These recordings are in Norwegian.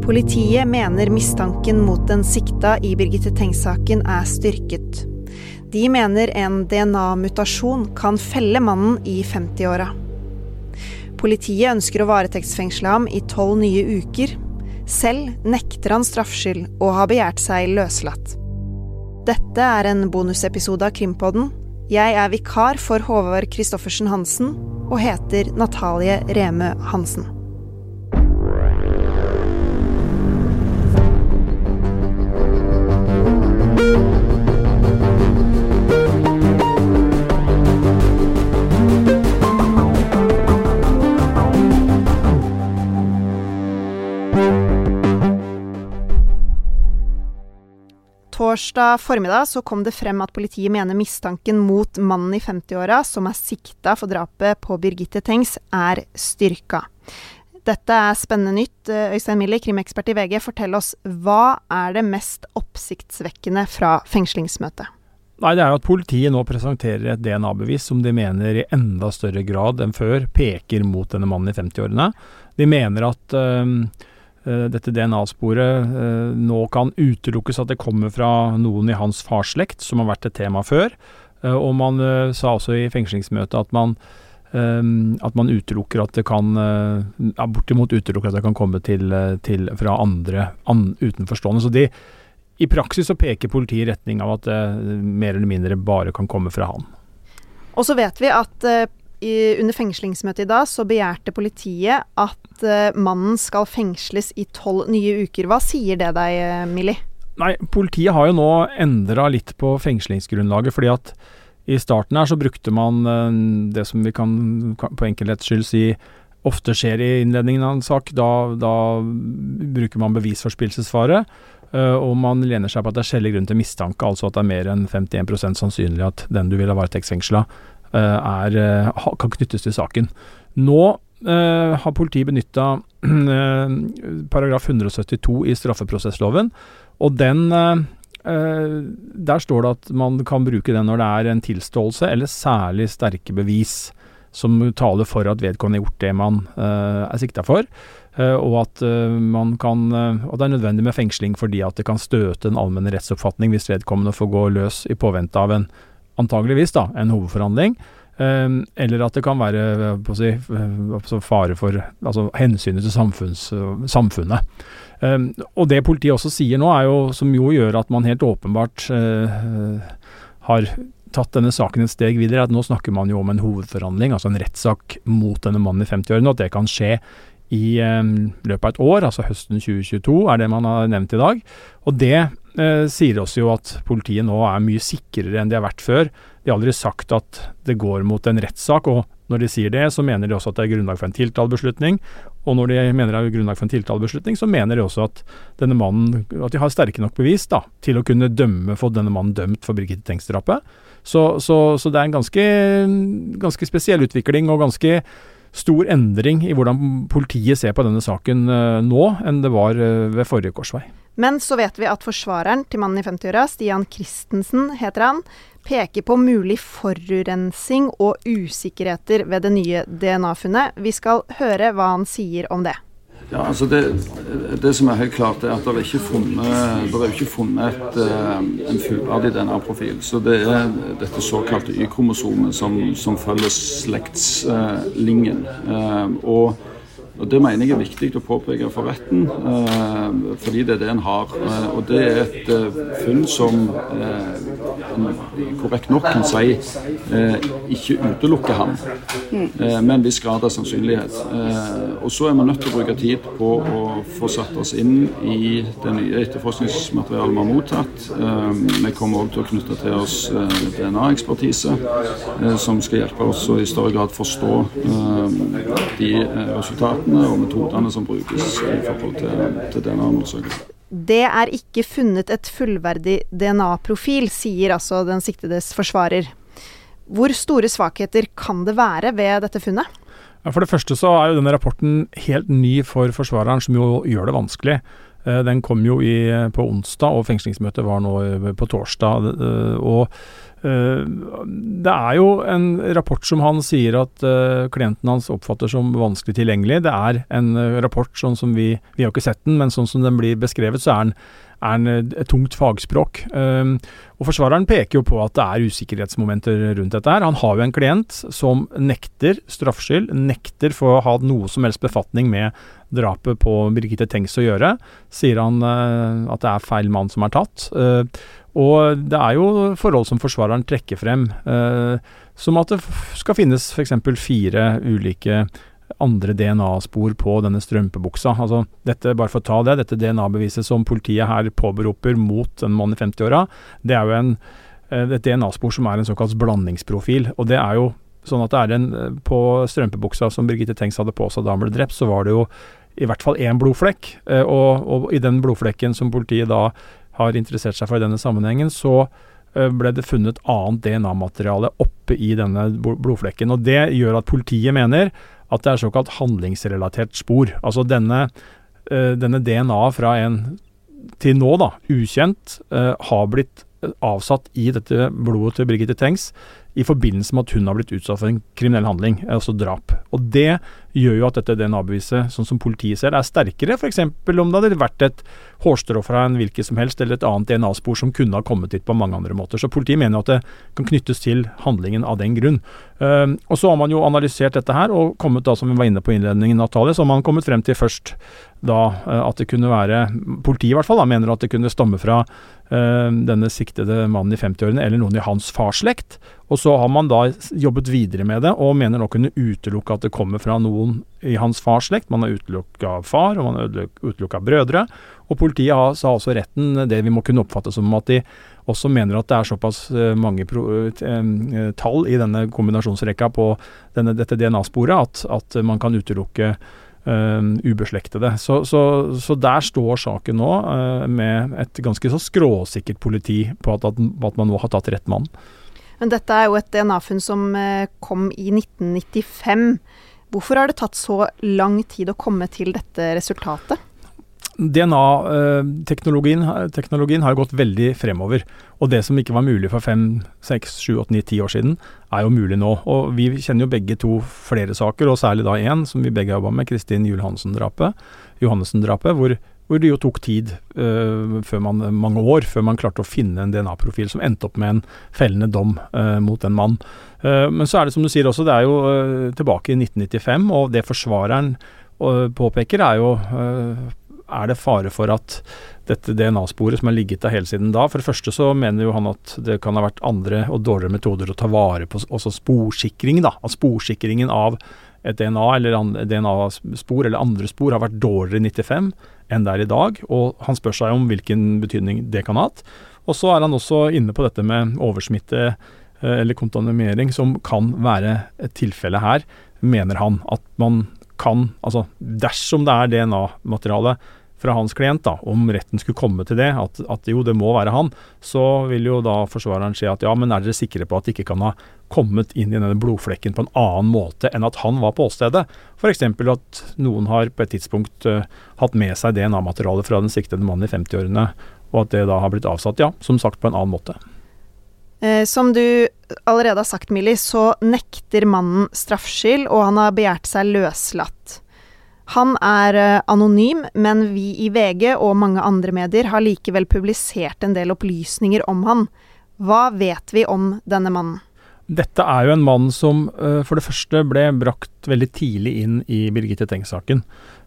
Politiet mener mistanken mot den sikta i Birgitte Tengs-saken er styrket. De mener en DNA-mutasjon kan felle mannen i 50-åra. Politiet ønsker å varetektsfengsle ham i tolv nye uker. Selv nekter han straffskyld og har begjært seg løslatt. Dette er en bonusepisode av Krimpodden. Jeg er vikar for Håvard Christoffersen Hansen og heter Natalie Remø Hansen. Torsdag formiddag så kom det frem at politiet mener mistanken mot mannen i 50-åra som er sikta for drapet på Birgitte Tengs, er styrka. Dette er spennende nytt. Øystein Millie, krimekspert i VG, fortell oss hva er det mest oppsiktsvekkende fra fengslingsmøtet? Nei, Det er jo at politiet nå presenterer et DNA-bevis som de mener i enda større grad enn før peker mot denne mannen i 50-årene. De mener at øh, dette DNA-sporet øh, nå kan utelukkes at det kommer fra noen i hans farsslekt, som har vært et tema før. Uh, og man sa også i fengslingsmøtet at man at man utelukker at det kan ja, Bortimot utelukker at det kan komme til, til fra andre an, utenforstående. Så de, i praksis så peker politiet i retning av at det mer eller mindre bare kan komme fra han. Og så vet vi at i, under fengslingsmøtet i dag så begjærte politiet at uh, mannen skal fengsles i tolv nye uker. Hva sier det deg, Millie? Nei, politiet har jo nå endra litt på fengslingsgrunnlaget. fordi at i starten her så brukte man det som vi kan på enkelhets skyld si ofte skjer i innledningen av en sak. Da, da bruker man bevisforspillelsesfare, og man lener seg på at det er skjellig grunn til mistanke, altså at det er mer enn 51% sannsynlig at den du vil ha varetektsfengsla, kan knyttes til saken. Nå Uh, har politiet benytta uh, paragraf 172 i straffeprosessloven, og den uh, Der står det at man kan bruke den når det er en tilståelse eller særlig sterke bevis som taler for at vedkommende har gjort det man er sikta for, og at man kan at det er nødvendig med fengsling fordi at det kan støte den allmenne rettsoppfatning hvis vedkommende får gå løs i påvente av en antageligvis da, en hovedforhandling. Um, eller at det kan være å si, fare for altså hensynet til samfunnet. Um, og det politiet også sier nå, jo, som jo gjør at man helt åpenbart uh, har tatt denne saken et steg videre, at nå snakker man jo om en hovedforhandling, altså en rettssak mot denne mannen i 50-årene, og at det kan skje i um, løpet av et år, altså høsten 2022, er det man har nevnt i dag. Og det uh, sier oss jo at politiet nå er mye sikrere enn de har vært før. De har aldri sagt at det går mot en rettssak, og når de sier det, så mener de også at det er grunnlag for en tiltalebeslutning. Og når de mener det er grunnlag for en tiltalebeslutning, så mener de også at denne mannen, at de har sterke nok bevis da, til å kunne dømme, få denne mannen dømt for Birgitte Tengs-drapet. Så, så, så, det er en ganske, ganske spesiell utvikling, og ganske stor endring i hvordan politiet ser på denne saken uh, nå, enn det var uh, ved forrige korsvei. Men så vet vi at forsvareren til mannen i 50-åra, Stian Christensen heter han, peker på mulig forurensing og usikkerheter ved det nye DNA-funnet. Vi skal høre hva han sier om det. Ja, altså det, det, som er helt klart, er at det er ikke funnet, det er ikke funnet et, eh, en fullverdig DNA-profil. Så det er dette såkalte Y-kromosomet som, som, følger slektslinjen. Uh, og og Det mener jeg er viktig å påpeke for retten, eh, fordi det er det en har. Eh, og Det er et eh, funn som en korrekt nok kan si ikke utelukker ham, med en viss grad av sannsynlighet. Og Så er vi nødt til å bruke tid på å få satt oss inn i det nye etterforskningsmaterialet vi har mottatt. Vi kommer også til å knytte til oss DNA-ekspertise, som skal hjelpe oss å i større grad forstå de resultatene metodene og metodene som brukes i forhold til, til denne undersøkelsen. Det er ikke funnet et fullverdig DNA-profil, sier altså den siktedes forsvarer. Hvor store svakheter kan det være ved dette funnet? For det første så er jo denne rapporten helt ny for forsvareren, som jo gjør det vanskelig. Eh, den kom jo i, på onsdag, og fengslingsmøtet var nå på torsdag. Eh, og det er jo en rapport som han sier at klienten hans oppfatter som vanskelig tilgjengelig. Det er en rapport sånn som vi Vi har ikke sett den, men sånn som den blir beskrevet, så er den er en, et tungt fagspråk. Um, og Forsvareren peker jo på at det er usikkerhetsmomenter rundt dette. her. Han har jo en klient som nekter straffskyld, nekter for å ha noe som helst befatning med drapet på Birgitte Tengs å gjøre. Sier han uh, at det er feil mann som er tatt. Uh, og det er jo forhold som forsvareren trekker frem, eh, som at det skal finnes f.eks. fire ulike andre DNA-spor på denne strømpebuksa. Altså, dette, bare for å ta det, dette DNA-beviset som politiet her påberoper mot en mann i 50-åra, det er jo en, eh, et DNA-spor som er en såkalt blandingsprofil. Og det er jo sånn at det er en eh, På strømpebuksa som Birgitte Tengs hadde på seg da han ble drept, så var det jo i hvert fall én blodflekk. Eh, og, og i den blodflekken som politiet da har interessert seg for i denne sammenhengen, så ble det funnet annet DNA-materiale oppe i denne blodflekken. og Det gjør at politiet mener at det er såkalt handlingsrelatert spor. Altså denne, uh, denne DNA fra en til nå da, ukjent uh, har blitt avsatt i dette blodet til Birgitte Tengs i forbindelse med at hun har blitt utsatt for en kriminell handling, altså drap. Og Det gjør jo at dette DNA-beviset, sånn som politiet ser, er sterkere. F.eks. om det hadde vært et hårstrå fra en hvilken som helst, eller et annet DNA-spor som kunne ha kommet dit på mange andre måter. Så politiet mener at det kan knyttes til handlingen av den grunn. Uh, og Så har man jo analysert dette her, og kommet da, som vi var inne på innledningen, Natalie, så har man kommet frem til først da uh, at det kunne være Politiet i hvert fall da, mener at det kunne stamme fra uh, denne siktede mannen i 50-årene, eller noen i hans farsslekt. Og så har man da jobbet videre med det, og mener nå kunne utelukke at det kommer fra noen i hans fars slekt. Man har utelukka far, og man har utelukka brødre. Og politiet har, sa også retten det vi må kunne oppfatte som at de også mener at det er såpass eh, mange pro, eh, tall i denne kombinasjonsrekka på denne, dette DNA-sporet at, at, man kan utelukke Uh, ubeslektede. Så, så, så, der står saken nå, uh, med et ganske så skråsikkert politi på at, at, at man nå har tatt rett mann. Men dette er jo et DNA-funn som eh, kom i 1995. Hvorfor har det tatt så lang tid å komme til dette resultatet? DNA-teknologien eh, har gått veldig fremover. Og det som ikke var mulig for fem, seks, sju, åtte, ni, ti år siden, er jo mulig nå. Og vi kjenner jo begge to flere saker, og særlig da én som vi begge har jobba med, Kristin Juel Hansen-drapet. Johannessen-drapet, hvor hvor det jo tok tid, uh, man, mange år, før man klarte å finne en DNA-profil som endte opp med en fellende dom uh, mot en mann. Uh, men så er det som du sier også, det er jo tilbake i 1995, og det forsvareren påpeker er jo er det fare for at dette DNA-sporet som har ligget der hele siden da For det første så mener jo han at det kan ha vært andre og dårligere metoder å ta vare på også sporsikring, da. At sporsikringen av et DNA eller DNA-spor eller andre spor har vært dårligere i 95 enn det er i dag, og han spør seg om hvilken betydning det kan ha hatt. Og så er han også inne på dette med oversmitte eh, eller kontaminering, som kan være et tilfelle her, mener han. At man kan, altså dersom det er DNA-materiale fra hans klient, da, om retten skulle komme til det, at, at, jo, det må være han, så vil jo da forsvareren si at ja, men er dere sikre på at det ikke kan ha kommet inn i denne blodflekken på en annen måte enn at han var på åstedet? F.eks. at noen har på et tidspunkt uh, hatt med seg DNA-materiale fra den siktede mannen i 50-årene, og at det da har blitt avsatt, ja, som sagt på en annen måte. Eh, som du allerede har sagt, Millie, så nekter mannen straffskyld, og han har begjært seg løslatt. Han er eh, anonym, men vi i VG og mange andre medier har likevel publisert en del opplysninger om han. Hva vet vi om denne mannen? Dette er jo en mann som uh, for det første ble brakt veldig tidlig inn i Birgitte Tengs-saken.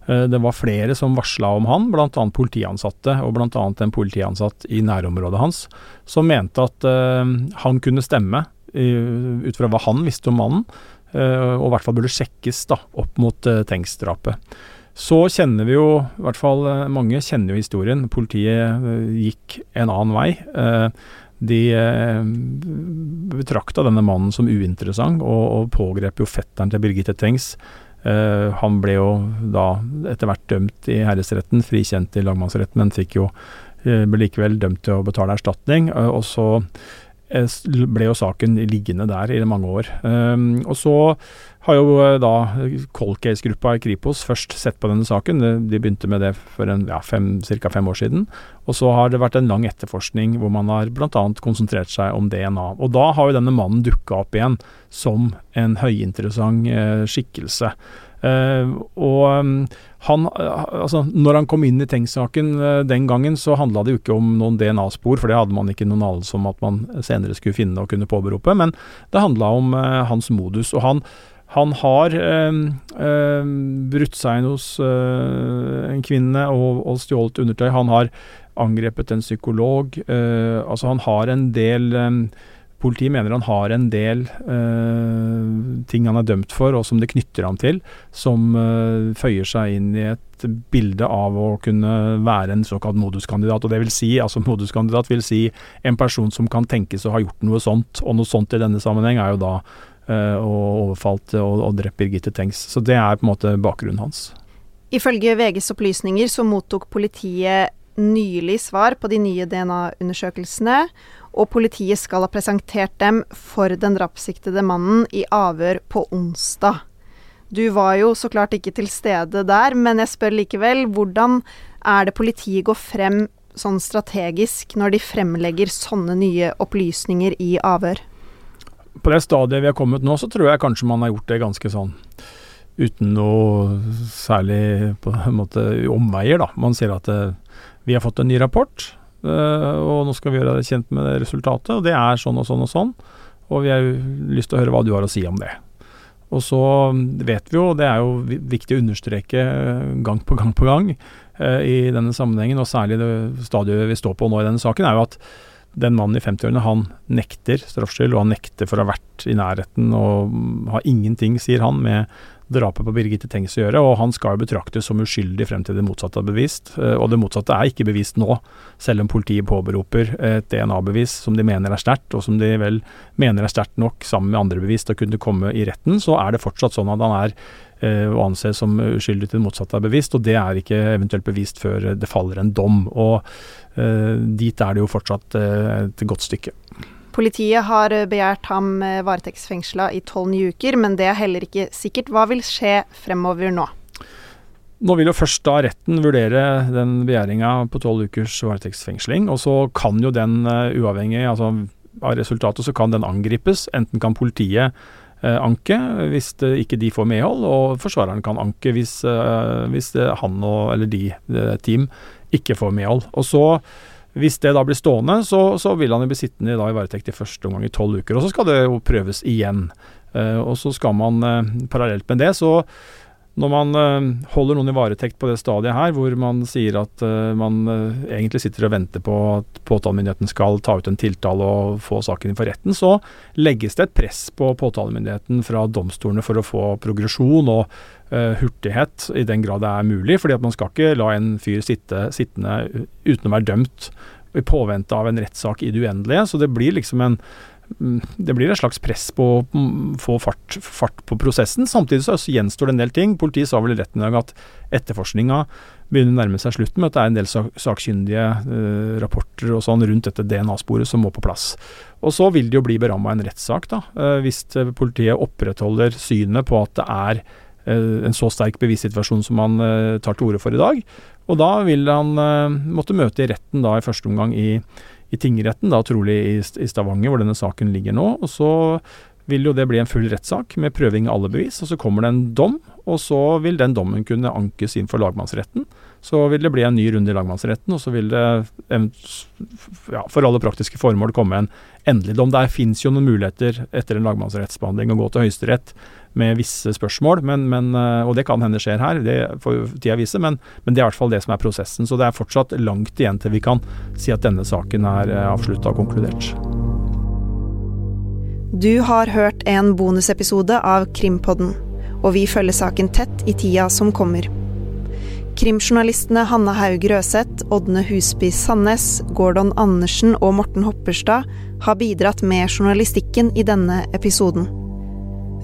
Uh, det var flere som varsla om han, bl.a. politiansatte, og bl.a. en politiansatt i nærområdet hans, som mente at han kunne stemme ut fra hva han visste om mannen. Eh, og i hvert fall burde sjekkes da, opp mot uh, Tengs-drapet. Så kjenner vi jo, i hvert fall uh, mange kjenner jo historien. Politiet gikk en annen vei. de betrakta denne mannen som uinteressant, og, og pågrep jo fetteren til Birgitte Tengs. han ble jo da etter hvert dømt i herresretten, frikjent i lagmannsretten, men fikk jo ble likevel dømt til å betale erstatning. og så Eh, ble jo saken liggende der i mange år. Um, og så har jo eh, da cold case-gruppa i Kripos først sett på denne saken. De begynte med det for ja, ca. fem år siden. Og så har det vært en lang etterforskning hvor man har bl.a. konsentrert seg om DNA. Og da har jo denne mannen dukka opp igjen som en høyinteressant eh, skikkelse. Eh, og um, han, uh, altså, når han kom inn i Tengs-saken eh, den gangen, så handla det jo ikke om noen DNA-spor, for det hadde man ikke noen anelse om at man senere skulle finne og kunne påberope, men det handla om hans modus. Og han, han har brutt seg inn hos en kvinne og, og stjålet undertøy. Han har angrepet en psykolog. altså han har en del um, Politiet mener han har en del uh, ting han er dømt for, og som det knytter ham til, som føyer seg inn i et bilde av å kunne være en såkalt moduskandidat. og det vil si, altså Moduskandidat vil si en person som kan tenkes å ha gjort noe sånt, og noe sånt i denne sammenheng er jo da uh, å overfalt og, og drept Birgitte Tengs. Så det er på en måte bakgrunnen hans. Ifølge VGs opplysninger så mottok politiet nylig svar på de nye DNA-undersøkelsene, og politiet skal ha presentert dem for den drapssiktede mannen i avhør på onsdag. Du var jo så klart ikke til stede der, men jeg spør likevel, hvordan er det politiet går frem sånn strategisk når de fremlegger sånne nye opplysninger i avhør? På det stadiet vi har kommet nå, så tror jeg kanskje man har gjort det ganske sånn uten noe særlig på en måte omveier, da. Man ser at det, eh, vi har fått en ny rapport. øh, og nå skal vi gjøre deg kjent med det resultatet, og det er sånn og sånn og sånn. Og vi har lyst til å høre hva du har å si om det. Og så vet vi jo, det er jo viktig å understreke eh, gang på gang på gang øh, i denne sammenhengen, og særlig det stadiet vi står på nå i denne saken, er jo at den mannen i 50-årene, han nekter straffskyld, og han nekter for å ha vært i nærheten og har ingenting, sier han, med drapet på Birgitte Tengs å gjøre, og han skal jo betraktes som uskyldig frem til det motsatte er bevist. Eh, og det motsatte er ikke bevist nå, selv om politiet påberoper et DNA-bevis som de mener er sterkt, og som de vel mener er sterkt nok sammen med andre bevis til å kunne komme i retten, så er det fortsatt sånn at han er å anse som uskyldig til det motsatte er bevist, og det er ikke eventuelt bevist før det faller en dom. Og uh, dit er det jo fortsatt uh, et godt stykke. Politiet har begjært ham varetektsfengsla i tolv nye uker, men det er heller ikke sikkert. Hva vil skje fremover nå? Nå vil jo først da retten vurdere den begjæringa på tolv ukers varetektsfengsling, og så kan jo den uavhengig altså, av resultatet, så kan den angripes. Enten kan politiet anke hvis det, ikke de får medhold, og forsvareren kan anke hvis, uh, hvis han og, eller de, team, ikke får medhold. Og så hvis det da blir stående, så, så vil han jo bli sittende i varetekt i første omgang i tolv uker. Og så skal det jo prøves igjen. Og så skal man parallelt med det, så når man uh, holder noen i varetekt på det stadiet her, hvor man sier at man egentlig sitter og venter på at påtalemyndigheten skal ta ut en tiltale og få saken inn for retten, så legges det et press på påtalemyndigheten fra domstolene for å få progresjon og uh, hurtighet, i den grad det er mulig. fordi at man skal ikke la en fyr sitte sittende uten å være dømt i påvente av en rettssak i det uendelige. Så det blir liksom en det blir et slags press på å mm, få fart, fart, på prosessen. Samtidig så gjenstår det en del ting. Politiet sa vel i retten i dag at etterforskninga begynner å nærme seg slutten, med at det er en del sakkyndige eh, rapporter og sånn rundt dette DNA-sporet som må på plass. Og så vil det jo bli beramma en rettssak, da, eh, hvis politiet opprettholder synet på at det er Eh, en så sterk bevissituasjon som han eh, tar til orde for i dag. Og da vil han eh, måtte møte i retten da i første omgang i, i tingretten, da trolig i, i Stavanger hvor denne saken ligger nå. Og så vil jo det bli en full rettssak med prøving av alle bevis. Og så kommer det en dom, og så vil den dommen kunne ankes inn for lagmannsretten. Så vil det bli en ny runde i lagmannsretten, og så vil det ja, for alle praktiske formål komme en endelig dom. Der fins jo noen muligheter etter en lagmannsrettsbehandling å gå til Høyesterett med visse spørsmål, men, men, eh, og det kan hende skjer her, det får tida vise, men, men, det er i hvert fall det som er prosessen. Så det er fortsatt langt igjen til vi kan si at denne saken er eh, avslutta og konkludert. Du har hørt en bonusepisode av Krimpodden, og vi følger saken tett i tida som kommer. Krimjournalistene Hanne Haug Røseth, Ådne Husby Sandnes, Gordon Andersen og Morten Hopperstad har bidratt med journalistikken i denne episoden.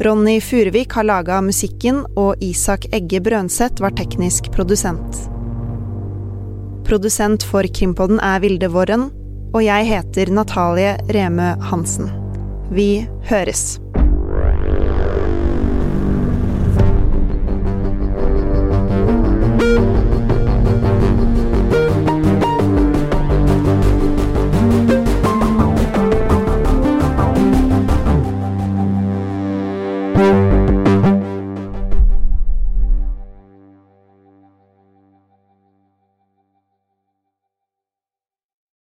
Ronny Furuvik har laga musikken, og Isak Egge Brønseth var teknisk produsent. Produsent for Krimpodden er Vilde Våren, og jeg heter Natalie Remø Hansen. Vi høres.